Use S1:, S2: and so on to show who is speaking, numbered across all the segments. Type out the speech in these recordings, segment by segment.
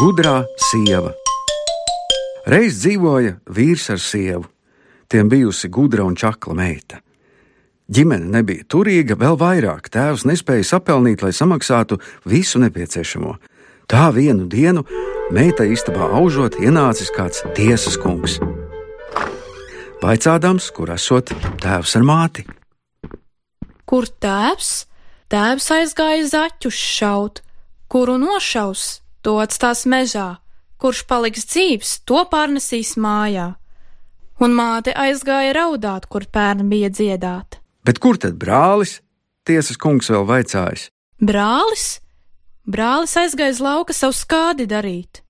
S1: Gudrā sieva. Reiz dzīvoja vīrs ar sievu. Tiem bijusi gudra un čakla meita. Ģimene nebija turīga, vēl vairāk tēvs nespēja sapelnīt, lai samaksātu visu nepieciešamo. Tā vienu dienu meita istabā aužot, ienācis kāds tiesas kungs. Vaicādams, kur esot tēvs ar māti.
S2: Kur tēvs? Tēvs aizgāja zaķus šaut, kuru nošaus, to atstās mežā, kurš paliks dzīves, to pārnesīs mājā. Un māte aizgāja raudāt, kur pērn bija dziedāt.
S1: Bet kur tad brālis? Tiesas kungs vēl vaicājis.
S2: Brālis? Brālis aizgāja uz lauka savu skādi darīt.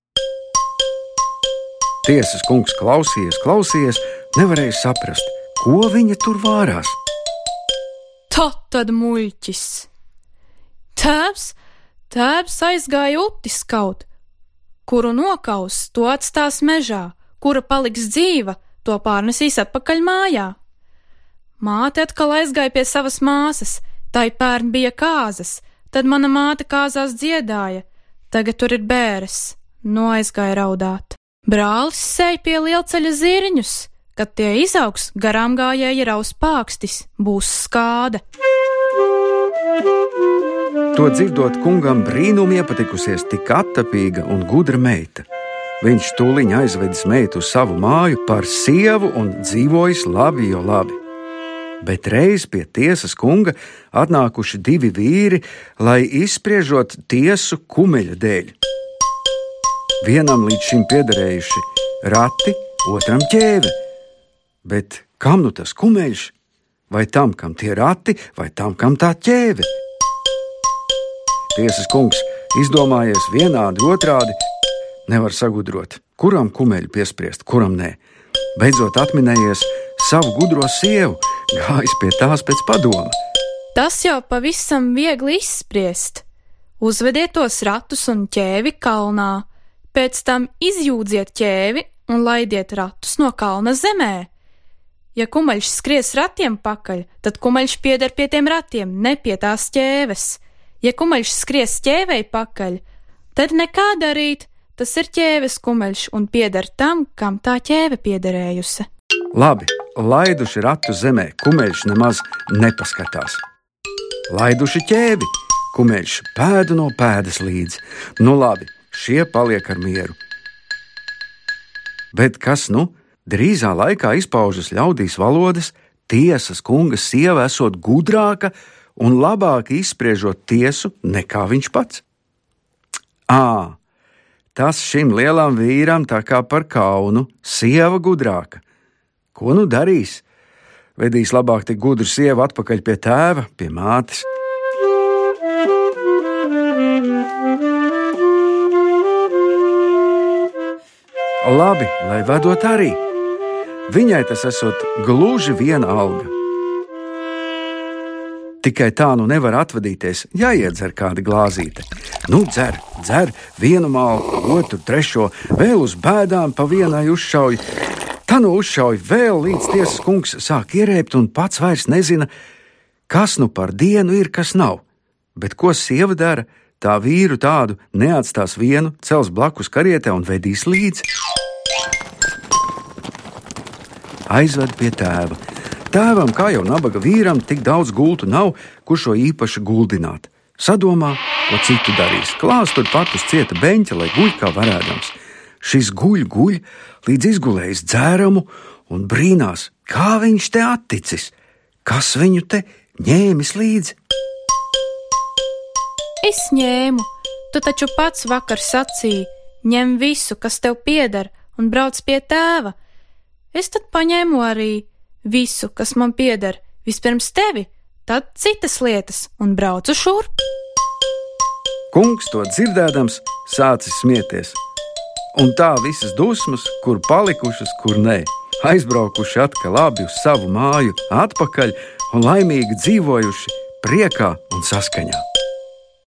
S1: Tiesas kungs klausījies, klausījies, nevarēja saprast, ko viņa tur vārās.
S2: Tā tad muļķis! Tēvs, tēvs aizgāja utis kaut, kuru nokaus, to atstās mežā, kura paliks dzīva, to pārnesīs atpakaļ mājā. Māte atkal aizgāja pie savas māsas, tai pērn bija kāzas, tad mana māte kāzās dziedāja, tagad tur ir bēres, no aizgāja raudāt. Brālis sēž pie lielceļa zirņus, kad tie izaugs, garām gājēji raus pākstis, būs skāde.
S1: To dzirdot, kungam brīnum iepatikusies tik attapīga un gudra meita. Viņš tūlīt aizvedis meitu uz savu māju par sievu un dzīvojis labi, jo labi. Bet reiz pie tiesas kunga atnākuši divi vīri, lai izspriežot tiesu kumeļa dēļ. Vienam līdz šim piederējuši rati, otram ķēve. Bet kam nu tas kumeļš? Vai tam, kam tie rati, vai tam, kam tā ķēve? Tiesas kungs izdomājies vienādi, otrādi, nevar sagudrot, kuram kumeļu piespriest, kuram nē. Beidzot atminējies savu gudro sievu, gājis pie tās pēc padoma.
S2: Tas jau pavisam viegli izspriest. Uzvediet tos ratus un ķēvi kalnā, pēc tam izjūdziet ķēvi un laidiet ratus no kalna zemē. Ja kumaļš skries ratiem pakaļ, tad kumaļš pieder pie tiem ratiem, ne pie tās ķēves. Ja kumaļš skries ķēvei pakaļ, tad nekā darīt, tas ir ķēves kumaļš un pieder tam, kam tā ķēve piederējusi.
S1: Labi, laiduši ratu zemē, kumeļš nemaz nepaskatās. Laiduši ķēvi, kumeļš pēdu no pēdas līdzi. Nu labi, šie paliek ar mieru. Bet kas nu? Drīzā laikā izpaužas ļaudīs valodas, tiesas kunga sieva esot gudrāka un labāk izspriežot tiesu nekā viņš pats. Ā, tas šim lielam vīram tā kā par kaunu, sieva gudrāka. Ko nu darīs? Vedīs labāk tik gudru sievu atpakaļ pie tēva, pie mātes. Labi, lai vadot arī. Viņai tas esot gluži viena alga. Tikai tā nu nevar atvadīties, jāiedzer kāda glāzīte. Nu, dzer, dzer vienu malu, otru, trešo, vēl uz bēdām pa vienai uzšauj. Tā nu uzšauj vēl līdz tiesas kungs sāk ierēpt un pats vairs nezina, kas nu par dienu ir, kas nav. Bet ko sieva dara? Tā vīru tādu neatstās vienu, cels blakus karietē un vedīs līdzi. Aizved pie tēva. Tēvam, kā jau nabaga vīram, tik daudz gultu nav, kur šo īpaši guldināt. Sadomā, ko citu darīs. Klās turpat uz cieta beņķa, lai guļ kā varēdams. Šis guļ, guļ, līdz izgulējis dzērumu un brīnās, kā viņš te atticis, kas viņu te ņēmis līdzi.
S2: Es ņēmu, tu taču pats vakar sacīji, ņem visu, kas tev pieder, un brauc pie tēva. Es tad paņēmu arī visu, kas man pieder, vispirms tevi, tad citas lietas, un braucu šurp.
S1: Kungs to dzirdēdams, sācis smieties. Un tā visas dusmas, kur palikušas, kur nē, aizbraukuši atkal labi uz savu māju, atpakaļ un laimīgi dzīvojuši priekā un saskaņā.